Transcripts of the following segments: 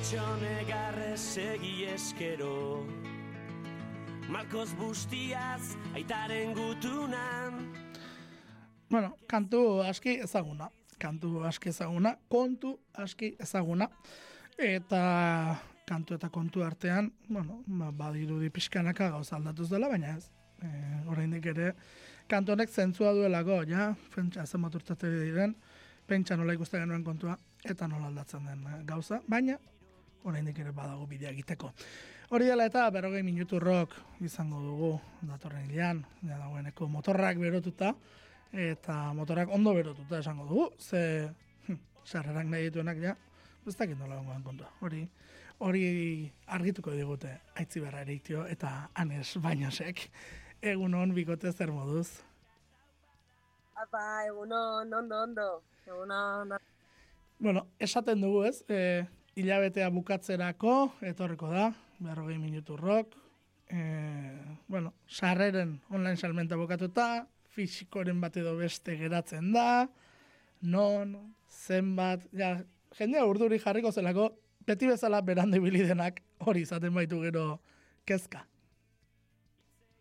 Pertsone garre segi eskero Malkoz bustiaz aitaren gutunan Bueno, kantu aski ezaguna. Kantu aski ezaguna, kontu aski ezaguna. Eta kantu eta kontu artean, bueno, ba, badirudi pixkanaka gauza aldatuz dela, baina ez. E, oraindik ere, kantu honek zentzua duelako, ja, pentsa zen moturtate diren, pentsa nola ikusten genuen kontua, eta nola aldatzen den eh, gauza, baina oraindik ere badago bidea egiteko. Hori dela eta berrogei minutu rock izango dugu datorren hilean, ja dagoeneko motorrak berotuta, eta motorak ondo berotuta esango dugu, ze hm, sarrerak nahi dituenak ja, ez dakit nola gongoan kontua. Hori, hori argituko digute aitzi berra eritio eta anes bainasek. Egun hon bikote zer moduz. Apa, egunon, ondo, ondo. Egunon, Bueno, esaten dugu ez, e, hilabetea bukatzerako, etorreko da, berrogei minutu rock, e, bueno, sarreren online salmenta bukatuta, fisikoren bat edo beste geratzen da, non, zenbat, ja, jendea urduri jarriko zelako, beti bezala berande bilidenak hori izaten baitu gero kezka.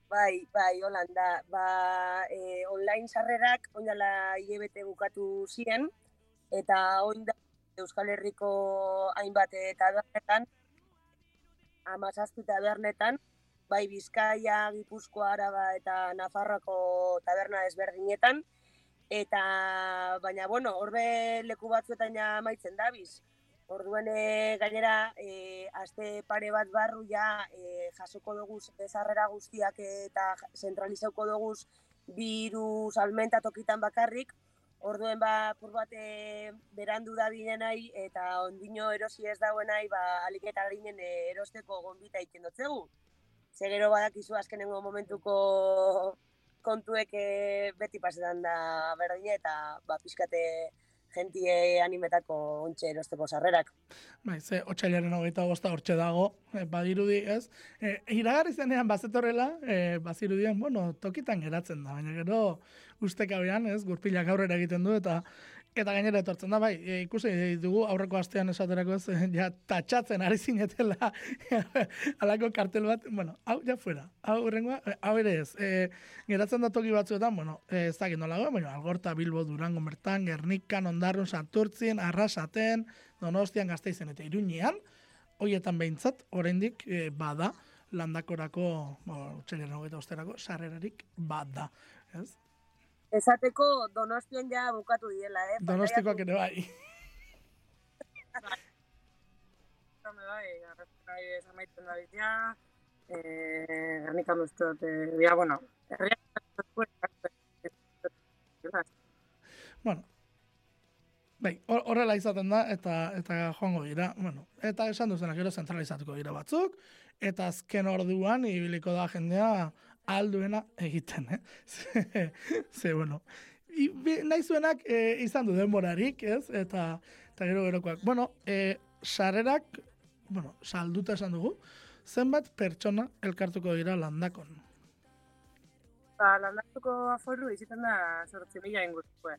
Bai, bai, holanda. Ba, e, online sarrerak oindala hilebete bukatu ziren, eta oinda Euskal Herriko hainbat tabernetan, amazazpi tabernetan, bai Bizkaia, Gipuzkoa, Araba eta Nafarroako taberna ezberdinetan, eta baina bueno, horbe leku batzuetan ja amaitzen dabiz. Orduen e, gainera e, aste pare bat barru ja e, jasoko dugu bezarrera guztiak eta zentralizauko dugu biru salmenta tokitan bakarrik. Orduen ba pur bat berandu da nahi eta ondino erosi ez dauen nahi ba aliketa ginen e, erosteko gonbita iten dotzegu. Ze gero badakizu azkenengo momentuko kontuek e, beti pasetan da berdine eta ba pizkate jentie animetako ontxe erosteko sarrerak. Bai, ze, otxailaren hogeita bosta hortxe dago, e, badirudi, ez? E, iragarri zenean bazetorrela, e, bazirudien, bueno, tokitan geratzen da, baina gero ustekabean, ez, gurpilak aurrera egiten du, eta Eta gainera etortzen da, bai, e, ikusi dugu aurreko astean esaterako ez, ja, tatxatzen ari zinetela alako kartel bat, bueno, hau ja fuera, hau rengoa, e, hau ere ez, e, geratzen da toki batzuetan, bueno, e, ez dakit nola bueno, Algorta, Bilbo, Durango, Mertan, Gernikan, Ondarrun, Santurtzien, Arrasaten, Donostian, Gazteizen eta Iruñean, hoietan behintzat, oraindik e, bada, landakorako, bueno, txelian hogeita osterako, sarrerarik bada, ez? Esateko Donostian ja bukatu diela, eh? Donostikoak ere bai. Zame bai, bai, zamaitzen da bizia, eh, garnika muztot, eh, ya, bueno, Bueno, bai, horrela izaten da, eta eta joango dira, bueno, eta esan duzenak gero zentralizatuko dira batzuk, eta azken orduan ibiliko da jendea alduena egiten, eh? Ze, ze bueno, I, nahi zuenak e, izan du denborarik, ez? Eta, eta gero gerokoak. Bueno, e, sarrerak, bueno, salduta esan dugu, zenbat pertsona elkartuko dira landakon? Ba, landatuko aforu izaten da sortzi mila ingurtu,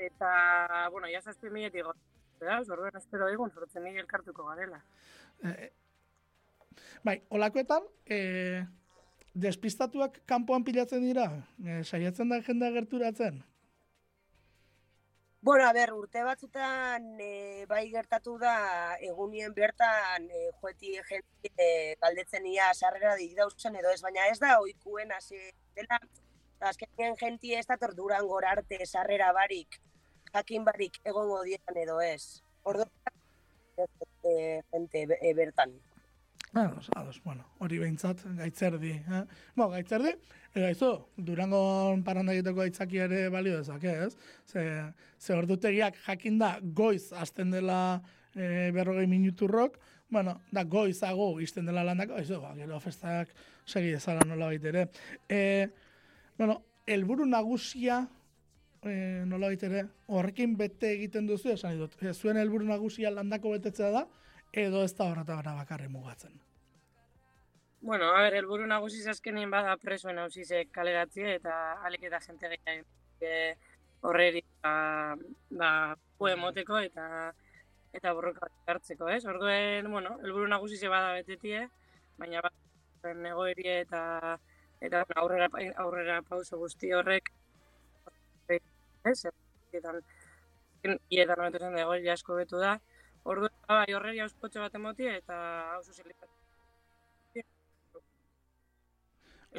Eta, bueno, ja zazpi mila tigo. Eta, zorben, espero egun, sortzi mila elkartuko garela. E, bai, olakoetan, e, despistatuak kanpoan pilatzen dira? E, saiatzen da jendea gerturatzen? Bueno, a ber, urte batzutan e, bai gertatu da egunien bertan e, joeti jente e, galdetzen ia sarrera di dauzen edo ez, baina ez da oikuen hasi dela azkenien jenti ez dator duran arte sarrera barik, jakin barik egongo dietan edo ez. Ordo e, jente e, bertan. Ados, ados, bueno, hori behintzat, gaitzerdi. Eh? Bo, gaitzerdi, eta izo, durangon paranda egiteko aitzaki ere balio dezake, ez? Ze, ze ordutegiak jakin da goiz hasten dela e, berrogei minuturrok, bueno, da goizago izten dela landako, izo, ba, gero festak segi dezala nola baitere. E, bueno, elburu nagusia, e, nola baitere, horrekin bete egiten duzu, esan dut, zuen helburu nagusia landako betetzea da, edo ez da horreta gara bakarri mugatzen? Bueno, a ver, elburu nagusi azkenin bada presoen hausizek kaleratzi eta alik eta jente gehiago horreri ba, ba, moteko eta eta borroka hartzeko, ez? Orduen, bueno, helburu nagusi ze bada betetie, baina bat egoerie eta eta aurrera aurrera pauso guzti horrek ez? Eta ietan honetan da egoeria asko betu da. Bai, horreri auspotxe bat emoti eta hau sozializatzen.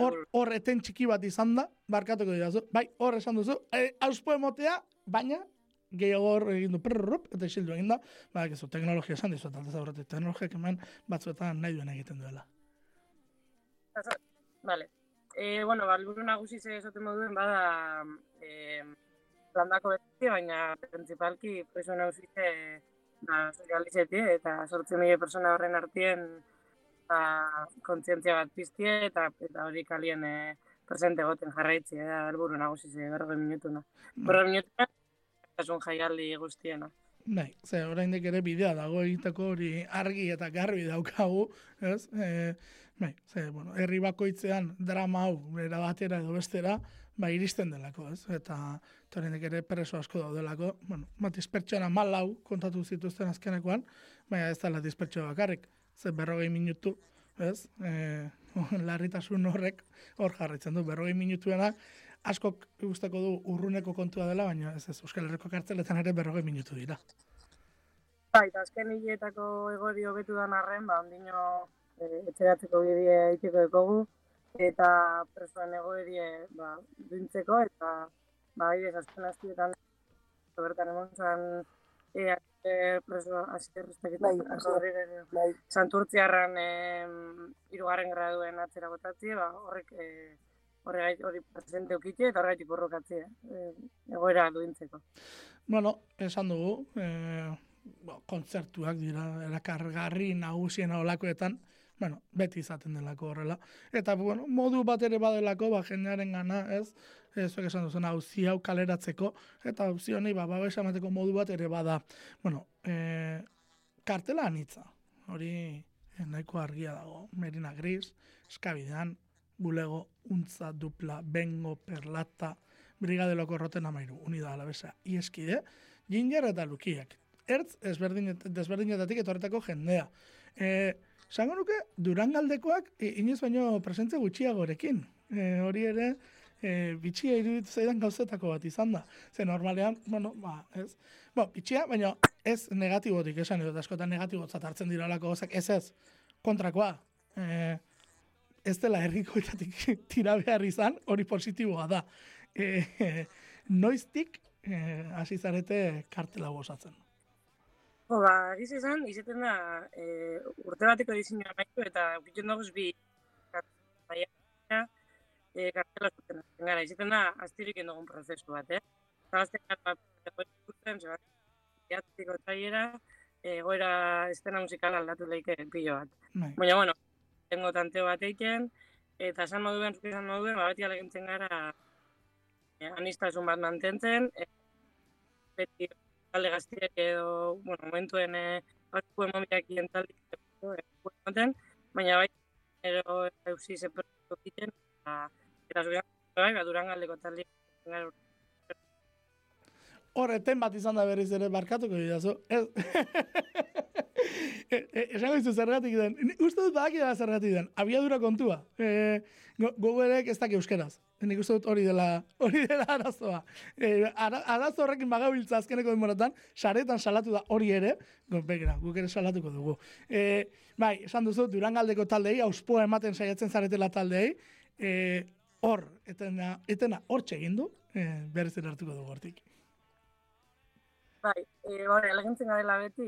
Hor, hor eten txiki bat izan da, barkatuko dira Bai, hor esan duzu, e, auspo emotea, baina gehiago hor egin du prrrup, eta isildu egin da, ba, egizu, teknologia esan dizu, eta zaurretik, teknologia kemen batzuetan nahi duen egiten duela. Vale. E, bueno, balburu nagusi ze esaten moduen, bada, e, landako beti, baina principalki, preso nagusi ba, sozializeti, eta sortzen mila persona horren artien, ba, kontzientzia bat piztie, eta, eta hori kalien e, presente goten jarraitzi, da, helburu nagusi ze, berrogei minutu, no? Mm. Berrogei minutu, un jaialdi guztiena. Bai, ze oraindik ere bidea dago egiteko hori argi eta garbi daukagu, ez? E, bai, ze, bueno, herri bakoitzean drama hau bera batera edo bestera, ba, iristen delako, ez? Eta oraindik ere preso asko daudelako, bueno, bat dispertsioan malau kontatu zituzten azkenekoan, baina ez da la dispertsio bakarrik, ze berrogei minutu, ez? E, larritasun horrek hor jarraitzen du, berrogei minutuena, askok gustako du urruneko kontua dela, baina ez ez, Euskal Herriko kartzeletan ere berrogei minutu dira. Bai, eta azken hiletako egori hobetu da narren, ba, ondino e, etxeratzeko bidea itiko dekogu, eta presoen egoerie ba, duintzeko, eta ba, ez azken azkietan, bertan emon zan, e, e, preso azkerreztek eta bai, bai. santurtziarran e, irugarren graduen atzera botatzi, ba, horrek e, horregait hori presente okitxe eta horregaitik borrokatzea, eh, egoera duintzeko. Bueno, esan dugu, eh, bo, kontzertuak dira, erakargarri nagusien olakoetan, bueno, beti izaten delako horrela. Eta, bueno, modu bat ere badelako, ba, jendearen gana, ez, ez esan duzen, hauzi hau kaleratzeko, eta hauzi honi, ba, babes amateko modu bat ere bada. Bueno, eh, kartela anitza, hori eh, nahiko argia dago, Merina Gris, Eskabidean, bulego, untza, dupla, bengo, perlata, brigadeloko roten amairu, unida alabesa, ieskide, ginger eta lukiak. Ertz, desberdinetatik etorretako jendea. E, Zango nuke, durangaldekoak inoiz baino presentze gutxiagorekin. E, hori ere, e, bitxia iruditu zaidan gauzetako bat izan da. Ze normalean, bueno, ba, ez. Bo, bitxia, baina ez negatibotik esan, edo askotan negatibotzat hartzen dira lako ez ez, kontrakoa. E, ez dela herrikoetatik tira behar izan, hori positiboa da. E, noiztik e, hasi zarete kartela gozatzen. Bo, ba, egiz izan, izaten da, e, urte bateko dizinua nahi eta ukitzen dugu bi kartela e, kartela zuten gara. Izaten da, aztirik endogun prozesu bat, eh? Zalazten gara, ikusten, zebat, jatiko taiera, egoera estena musikala aldatu leike pilo bat. Bai. Baina, bueno, tengo tanteo bat eiken, eta esan moduen, zuke esan moduen, ba, beti alegintzen gara e, anistasun bat mantentzen, e, beti talde gaztiak edo, bueno, momentuen e, hau momiak talde e, baina bai, ero eusi ze proiektu egiten, eta, eta zuke, bai, ba, duran galdeko talde Hor, eten bat izan da berriz ere barkatuko dira, zo? Ez... E, e, esango izu zergatik den. Uste dut badaki da zergatik den. Abiadura kontua. E, Googleek ez daki euskeraz. Nik uste dut hori dela, hori dela arazoa. E, arazo horrekin bagabiltza azkeneko denboratan, saretan salatu da hori ere, begira, guk ere salatuko dugu. E, bai, esan duzu, durangaldeko taldei, auspoa ematen saiatzen zaretela taldei, e, hor, etena, etena hor txegindu, e, berriz hartuko dugu hortik. Bai, e, hori, elegintzen gadela beti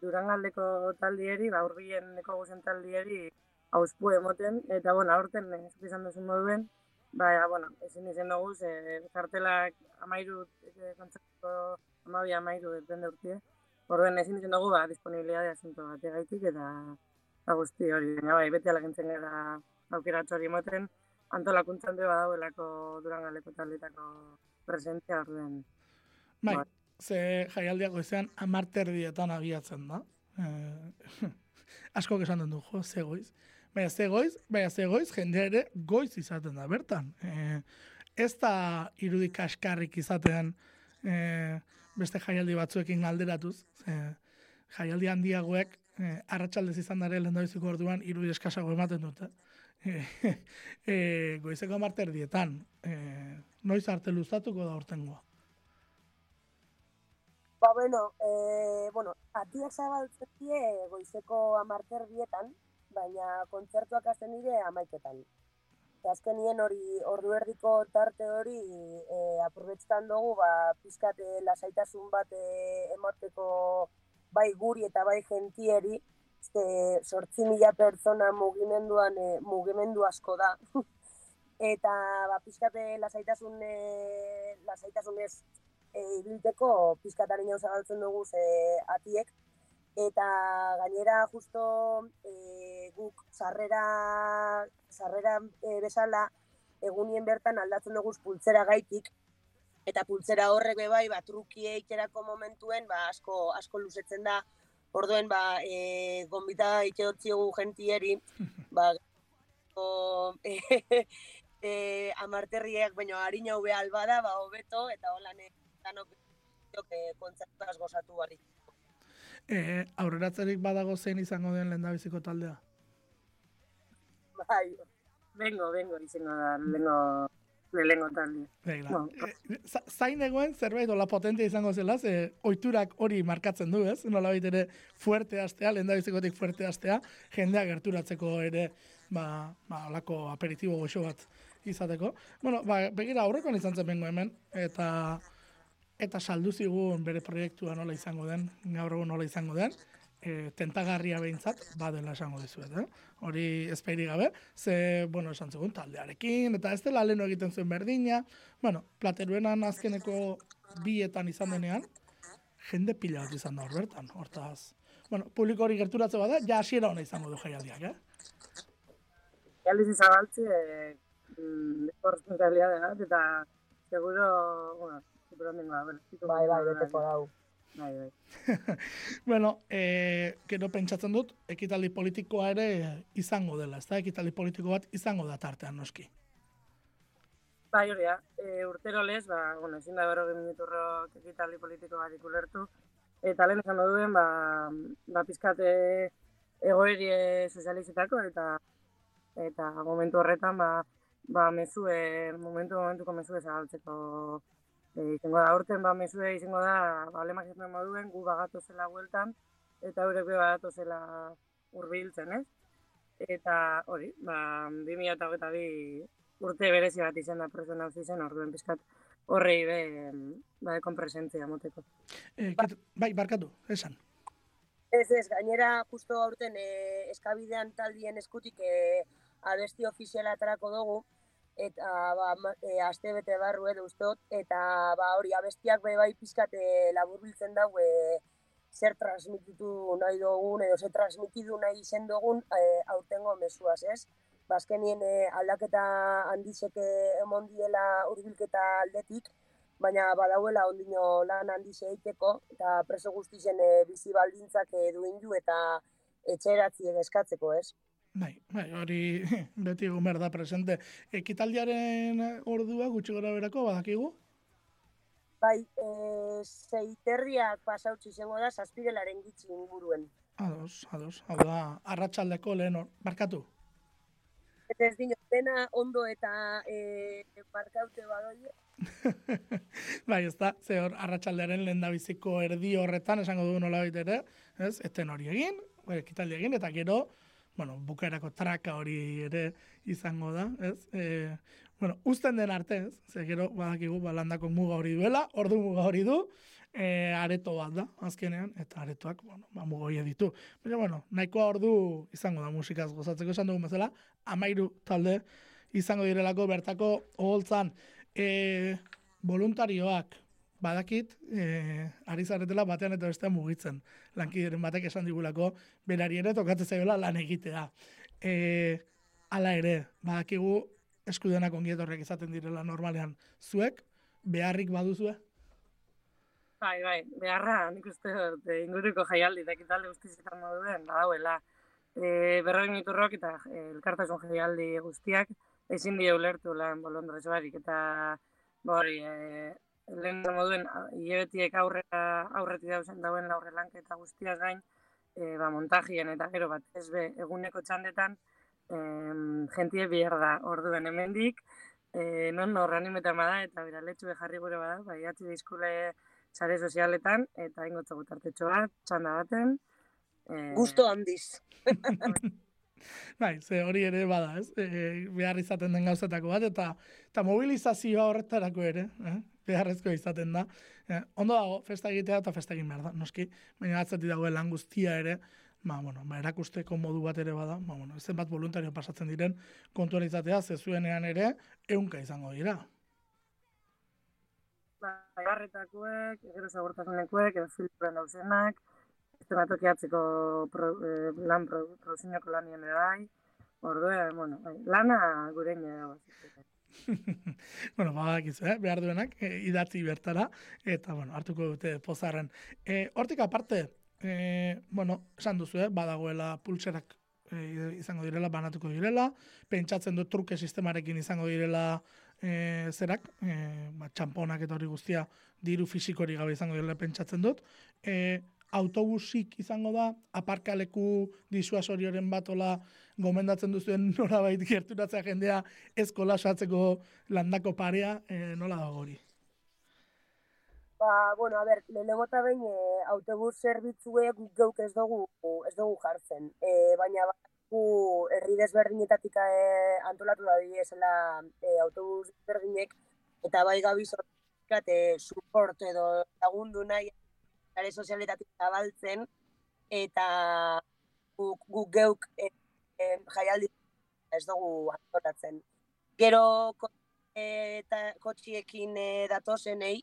Durangaldeko taldieri, ba, urbien deko guzen taldieri hauspu emoten, eta, bueno, aurten, ez eh, izan duzu moduen, ba, bueno, ezin izan dugu, e, kartelak amairu, e, kontzertuko amabi amairu, depende urtie, Orden ezin izan dugu, ba, disponibilidade asunto bat egaitik, eta ba, guzti hori, baina bai, beti elegintzen gara aukeratxo hori emoten, antolakuntzan dugu badauelako Durangaldeko taldietako presentzia orduen. Bai, bai ze jaialdiak goizean amarterdietan abiatzen da. Eh, asko esan den du, jo, ze goiz. Baina ze goiz, baina ze goiz, jende ere goiz izaten da, bertan. Eh, ez da irudik askarrik izatean eh, beste jaialdi batzuekin alderatuz. Eh, jaialdi handiagoek eh, arratsaldez izan dare lehendabiziko orduan hiru eskasago ematen dute. eh, goizeko marter dietan, eh, noiz arte luzatuko da urtengoa. Ba, bueno, e, bueno, atiak zabaltzen die goizeko amarter dietan, baina kontzertuak azten dire amaiketan. Eta azkenien hori ordu erdiko tarte hori e, aprobetzetan dugu, ba, pizkat e, lasaitasun bat e, emateko bai guri eta bai gentieri, ze sortzi mila pertsona mugimenduan e, mugimendu asko da. eta ba, pizkate lasaitasun, e, lasaitasunez e, ibilteko pizkataren jau zagaltzen dugu ze atiek. Eta gainera justo e, guk sarrera, sarrera e, bezala egunien bertan aldatzen dugu pultzera gaitik. Eta pultzera horrek bai, ba, trukie ikerako momentuen, ba, asko, asko luzetzen da. Orduen, ba, e, gombita ikeotzi egu gentieri, ba, o, e, e, amarterriak, baina harina hube albada, ba, hobeto, eta holan, danok e, kontzertuaz gozatu bari. E, aurreratzerik badago zein izango den lehendabiziko taldea? Bai, bengo, bengo izango da, bengo lehengo taldea. Begira, bueno. e, zain egoen zerbait ola potentia izango zela, ze oiturak hori markatzen du, ez? Nola ere fuerte astea, lehendabizikotik fuerte astea, jendea gerturatzeko ere, ba, ba, olako aperitibo goxo bat izateko. Bueno, ba, begira aurrekoan izan zen bengo hemen, eta eta saldu zigun bere proiektua nola izango den, gaur egun nola izango den, e, tentagarria behintzat, badela esango dizuet, eh? Hori ezpeiri gabe, ze, bueno, esan zigun taldearekin, eta ez dela lehenu egiten zuen berdina, bueno, plateruenan azkeneko bietan izan denean, jende pila bat izan da hor bertan, hortaz. Bueno, publiko hori gerturatze bada, ja hasiera hona izango du jaialdiak, eh? Jaialdiz izabaltzi, eh, mm, eta seguro, bueno, Bai, bai, beteko dau. Bai, bai. bueno, eh, gero pentsatzen dut, ekitaldi politikoa ere izango dela, ez da? Ekitaldi politiko bat izango da tartean, noski. Bai, hori da. E, urtero lez, ba, bueno, ezin da bero minuturro ekitaldi politiko bat ikulertu. Eta lehen esan duen, ba, ba pizkate egoeri sozializetako, eta eta momentu horretan, ba, ba mezue, momentu momentuko mezue zagaltzeko Eh, izango da, urten ba, mesue izango da, ba, lemak izan moduen, gu bagatu zela hueltan, eta eurek be bagatu zela urbiltzen, ez? Eta hori, ba, 2008 urte berezi bat izan da preso nauzi zen, orduen pizkat horrei be, ba, ekon presentzia moteko. E, bai, barkatu, esan. Ez, ez, gainera, justo aurten e, eskabidean taldien eskutik e, abesti ofiziala atarako dugu, eta ba, e, aste bete barru edo ustot, eta ba, hori abestiak be bai pizkat laburbiltzen dago e, zer transmititu nahi dugun, edo zer transmititu nahi izen dugun e, aurtengo mesuaz, ez? Bazkenien ba, e, aldaketa handizeke emon diela urbilketa aldetik, baina badauela ondino lan handize eiteko, eta preso guztizen e, bizi baldintzak e, duin du eta etxeratzi eskatzeko, ez? Bai, bai, hori beti egun da presente. Ekitaldiaren ordua gutxi gora berako, badakigu? Bai, e, zeiterriak pasautzi zengo da, zazpidelaren gitzi inguruen. Ados, ados, hau da, arratsaldeko lehen hor, barkatu? Eta ez dino, dena ondo eta e, barkaute badoi. bai, ez da, ze hor, arratsaldearen lehen biziko erdi horretan, esango dugu nola ere, ez, eten hori egin, ekitaldi egin, eta gero, bueno, bukaerako traka hori ere izango da, ez? E, bueno, usten den arte, ez? Ze gero, badakigu, balandako muga hori duela, ordu muga hori du, e, areto bat da, azkenean, eta aretoak, bueno, ba, muga hori ditu. Baina, bueno, nahikoa ordu izango da musikaz gozatzeko esan dugu bezala, amairu talde izango direlako bertako oholtzan. E, voluntarioak, badakit, e, ari zaretela batean eta bestean mugitzen. Lankideren batek esan digulako, berari ere tokatzen zaiola lan egitea. E, ala ere, badakigu, eskudenak ongietorrek izaten direla normalean. Zuek, beharrik baduzue? Bai, bai, beharra, nik uste dut, eh, inguruko jaialdi, da kitalde guztizetan moduen, badauela. E, berroin miturrok eta elkartasun jaialdi guztiak, ezin die ulertu lan bolondrez barik, eta bori, e, lehen moduen, hilabetiek aurrera, aurretik dauzen dauen laurre lanketa guztiaz gain, e, ba, montajien eta gero bat ez be, eguneko txandetan, e, jentie bihar da, orduen hemendik, e, non horra animetan bada, eta bera letxu jarri gure bada, bai, atzi dizkule sare sozialetan, eta ingotza gutartetxo bat, txanda baten. E, Gusto handiz. bai, ze hori ere bada, ez? E, behar izaten den gauzetako bat, eta, eta mobilizazioa horretarako ere, eh? Beharrezko izaten da. E, ondo dago, festa egitea eta festa egin behar da, noski, baina atzatik dagoen lan guztia ere, ba, bueno, ba, erakusteko modu bat ere bada, ba, bueno, zenbat voluntario pasatzen diren kontuan izatea, zezuenean ere, eunka izango dira. Ba, garretakoek, egero zagurtasunekoek, edo filtren dauzenak, estematoki atzeko pro, eh, lan pro, lanien bai, ordue, bueno, bai, lana gure dago. bueno, badakizu, eh? behar duenak, e, idatzi bertara, eta, bueno, hartuko dute pozarren. E, hortik aparte, e, bueno, esan duzu, eh? badagoela pulserak e, izango direla, banatuko direla, pentsatzen dut truke sistemarekin izango direla e, zerak, e, ba, txamponak eta hori guztia diru fisikori gabe izango direla pentsatzen dut, e, autobusik izango da, aparkaleku disuasorioren batola gomendatzen duzuen norabait gerturatzea jendea ez kolasatzeko landako parea, e, nola da hori? Ba, bueno, a ber, lehenengo eta behin e, autobus zerbitzuek geuk ez dugu, ez dugu jartzen. E, baina gu herri desberdinetatik e, antolatu da esela e, autobus desberdinek eta bai gabi sortzat e, support edo lagundu nahi sare sozialetatik zabaltzen, eta guk, guk geuk e, e, jaialdi ez dugu antolatzen. Gero eta kotxiekin e, datozenei,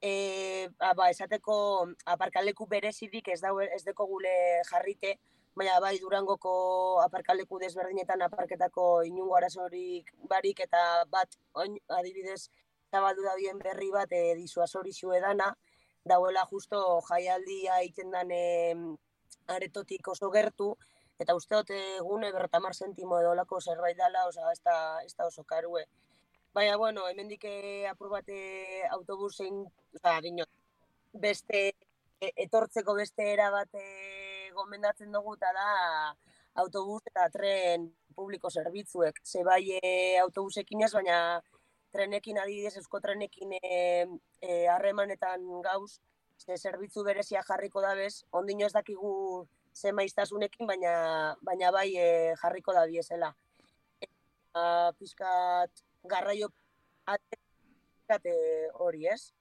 e, ba, esateko aparkaleku berezidik ez, daue, ez deko gule jarrite, baina bai durangoko aparkaleku desberdinetan aparketako inungo arazorik barik eta bat oin, adibidez zabaldu da bien berri bat e, disuasori edana, dauela justo jaialdia egiten dan aretotik oso gertu, eta uste dut egune bertamar sentimo edo lako zerbait dela, oza, ez da, ez da oso karue. Baina, bueno, hemen dike eh, aprobate autobusein, oza, gino, beste, e, etortzeko beste era bat gomendatzen dugu, eta da autobus eta tren publiko zerbitzuek. Ze bai autobusekin ez, baina trenekin adibidez, eusko trenekin eh, eh, harremanetan e, gauz, ze zerbitzu berezia jarriko da bez, ondino ez dakigu ze maiztasunekin, baina, baina bai e, jarriko da biezela. Eta pizkat garraio ate hori, ez?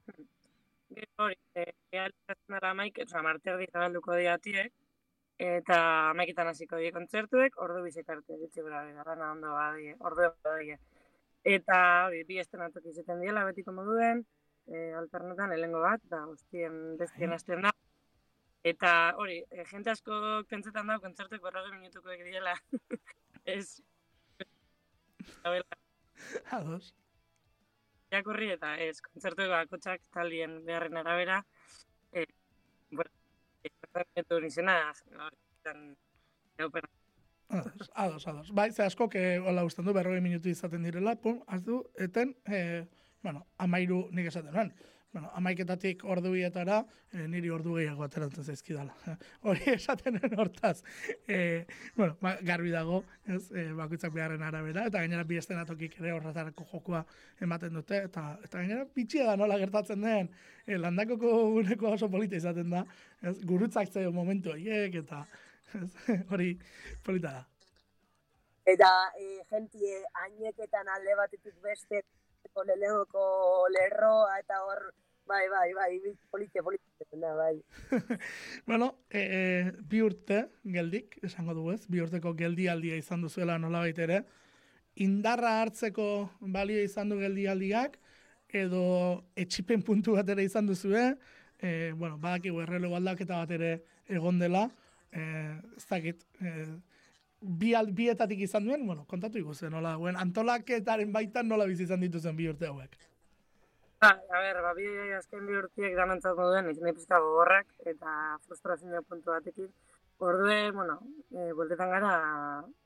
Hori, ehalitazen ara maik, oza, marte erdi zabalduko diatiek, eta amaiketan hasiko die kontzertuek, ordu bizekarte, ditzi bera, gara ondo badie, ordu badie. Eta hori, bi estrenatuak izaten diela betiko moduen, e, alternetan, helengo bat, da, guztien bestien bai. hasten da. Eta hori, e, jente asko pentsetan da, kontzertuek berroge minutuko diela. Ez, Ados. Jakurri eta ez, kontzertuek bakotxak talien beharren arabera. E, bueno, kontzertu nizena, hori, Ados, ados. Bai, ze asko, que hola guztan du, berroi minutu izaten direla, pum, du, eten, e, bueno, amairu nik esaten nuen. Bueno, amaiketatik ordu bietara, e, niri ordu gehiago ateratzen zaizkidala. Hori esaten hortaz. E, bueno, ba, garbi dago, ez, e, bakoitzak beharren arabera, eta gainera bi estenatokik ere horretarako jokoa ematen dute, eta, eta gainera bitxia da nola gertatzen den, e, landakoko guneko oso polita izaten da, ez, gurutzak zaio momentu horiek, eta hori polita da. Eta e, jentie aineketan alde batetik beste leleuko lerroa eta hor bai, bai, bai, polite, polite, da, bai. bueno, e, e, bi urte geldik, esango dugu ez, bi urteko geldialdia izan duzuela nola ere, indarra hartzeko balio izan du geldialdiak, edo etxipen puntu bat ere izan duzue, e, bueno, badakigu errelo aldaketa bat ere egon dela, eh, ez dakit, eh, bi bietatik izan duen, bueno, kontatu ikusten, nola, guen, antolaketaren baitan nola bizi izan dituzen bi urte hauek. Ba, a ber, ba, bi azken bi urtiek danantzat moduen, izan ipizka gogorrak, eta frustrazio puntu batekin. Ordue, bueno, e, boltetan gara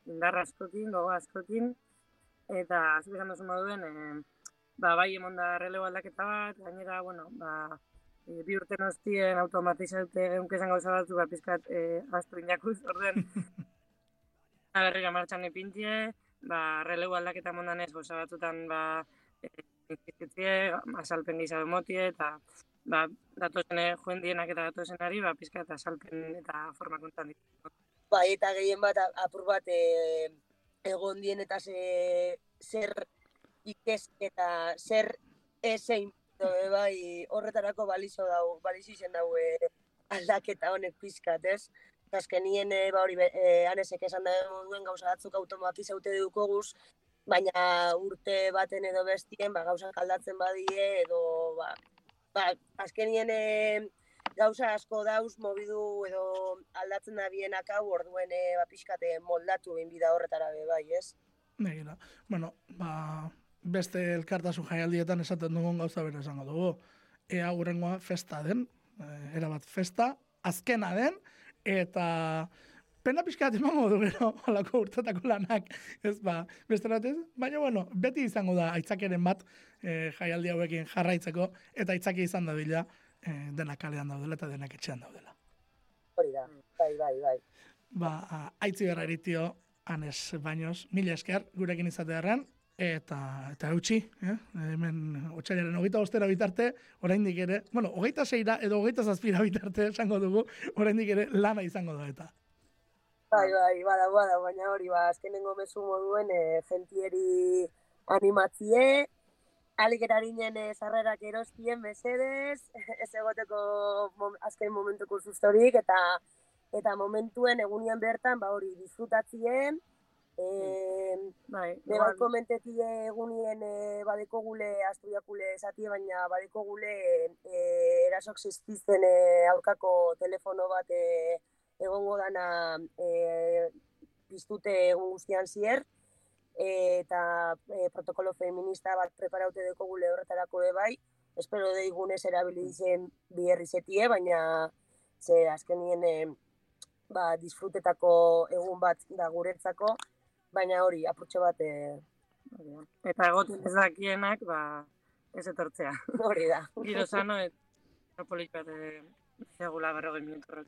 indarra askokin, gogo askokin, eta azuk izan duzu moduen, e, ba, bai emon da relego aldaketa bat, gainera, bueno, ba, e, bi urte nostien automatizate eunkezan gauza batzu, ba, pizkat, e, astu inakuz, orden, berrira martxan ipintie, ba, relego aldaketa mondanez, gauza batzutan, ba, e, asalpen gizado motie, eta ba, datozen joen dienak eta datozenari, ba, pizka eta asalpen eta forma kontan ditu. Bai, eta gehien bat a- apur bat e, egon dien eta ze, zer ikes eta zer ezein e, bai horretarako balizo dau, balizo izen dau e, aldaketa honek pizkat, ez? Azkenien e, ba hori e, anesek esan da moduen gauza batzuk automatizaute dukoguz, baina urte baten edo bestien ba, gauzak aldatzen badie edo ba, ba, azkenien e, gauza asko dauz mobidu edo aldatzen da bienak hau orduen e, ba, pixkate moldatu egin bida horretara be bai, ez? Begira. Bueno, ba, beste elkartasun jaialdietan esaten dugun gauza bere esango dugu. Ea hurrengoa festa den, eh, erabat festa, azkena den, eta pena pixkat emango du gero holako urtetako lanak, ez ba, beste ez? Baina bueno, beti izango da aitzakeren bat eh, jaialdi hauekin jarraitzeko, eta aitzaki izan da dila eh, denak kalean daudela eta denak etxean daudela. Hori da, bai, bai, bai. Ba, aitzi berra eritio, anes bainoz, mila esker, gurekin izatearen, eta, eta eutxi, eh? hemen otxailaren hogeita ostera bitarte, oraindik ere, bueno, hogeita zeira edo hogeita zazpira bitarte esango dugu, oraindik ere lana izango da eta. Bai, bai, bada, bada, baina hori, ba, azkenengo mezu moduen e, gentieri animatzie, aligerarinen e, sarrerak erostien mesedez, ez egoteko mom, azken momentuko sustorik, eta eta momentuen egunien bertan, ba hori, disfrutatzien, e, Bai, igual, bai komentetie egunien e, badeko gule astudiakule esatie, baina badeko gule e, erasok ziztizten e, aurkako telefono bat e, egongo dana e, piztute egun guztian zier, e, eta e, protokolo feminista bat preparaute deko gule horretarako e bai, espero deigunez erabili zen biherri zetie, baina ze azkenien e, ba, disfrutetako egun bat da guretzako, baina hori, apurtxo bat, e. Eta egoten ez dakienak, ba, ez etortzea. hori da. Giro sano, eta polit bat, eh, segula berrogei minutu.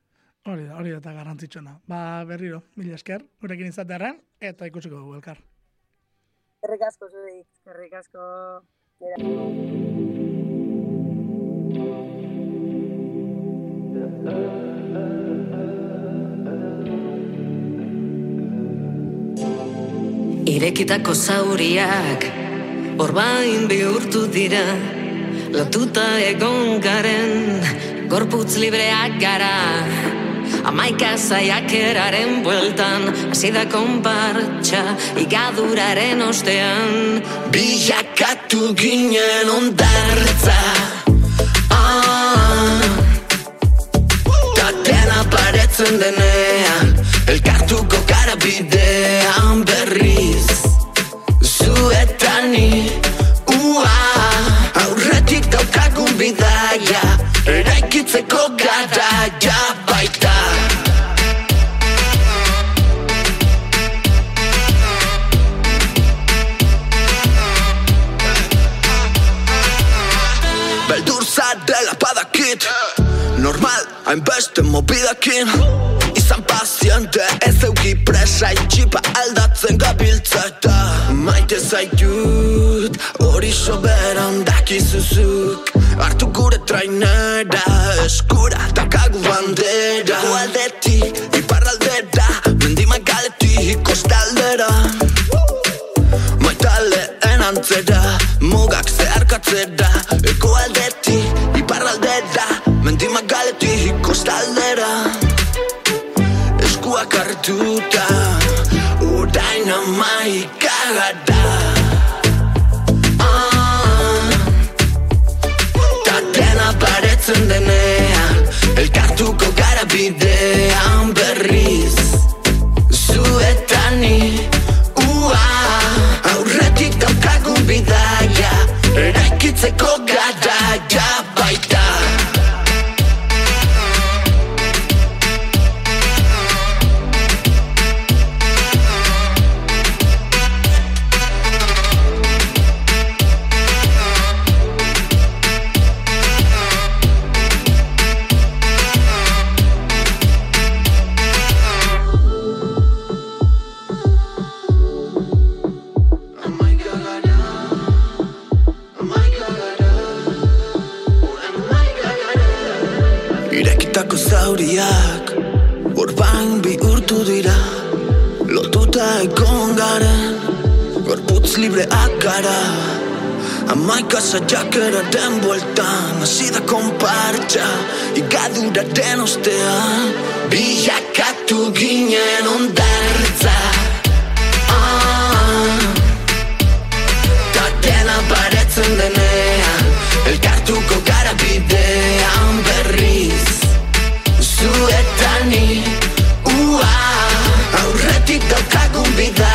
Hori da, hori da eta garrantzitsuna. Ba, berriro, mila esker, gurekin izatearen, eta ikusiko dugu elkar. Errik asko zurik. Eskerrik asko. Irekitako zauriak orbain bihurtu dira Lotuta egon garen gorputz libreak gara Amaika zaiakeraren bueltan Hasi da konpartxa igaduraren ostean Bilakatu ginen ondartza ah. Ta dena paretzen denean Elkartuko gara bidean berriz Zuetani Ua. Aurretik daukagun bidaia Eraikitzeko garaia baita. Beldur zarela badakit Normal, hainbeste mobidakin Izan paziente, ez euki presa Itxipa aldatzen gabiltza eta Maite zaitut, hori soberan dakizuzuk Hartu gure trainera, eskura takagu bandera. Gualdetik, iparraldera, mendimagaletik kostaldera. Maitaleen antzera, mugak zeharkatzera. Eko aldetik, iparraldera, mendimagaletik kostaldera Hartuta, orain amaika gara Ah, Ta dena paretzen denean Elkartuko gara bidean bueltan Hasi da konpartxa Igadura den ostea Bilakatu ginen ondartza ah, ah, Ta dena baretzen denean Elkartuko gara bidean berriz Zuetani Ua Aurretik daukagun bidean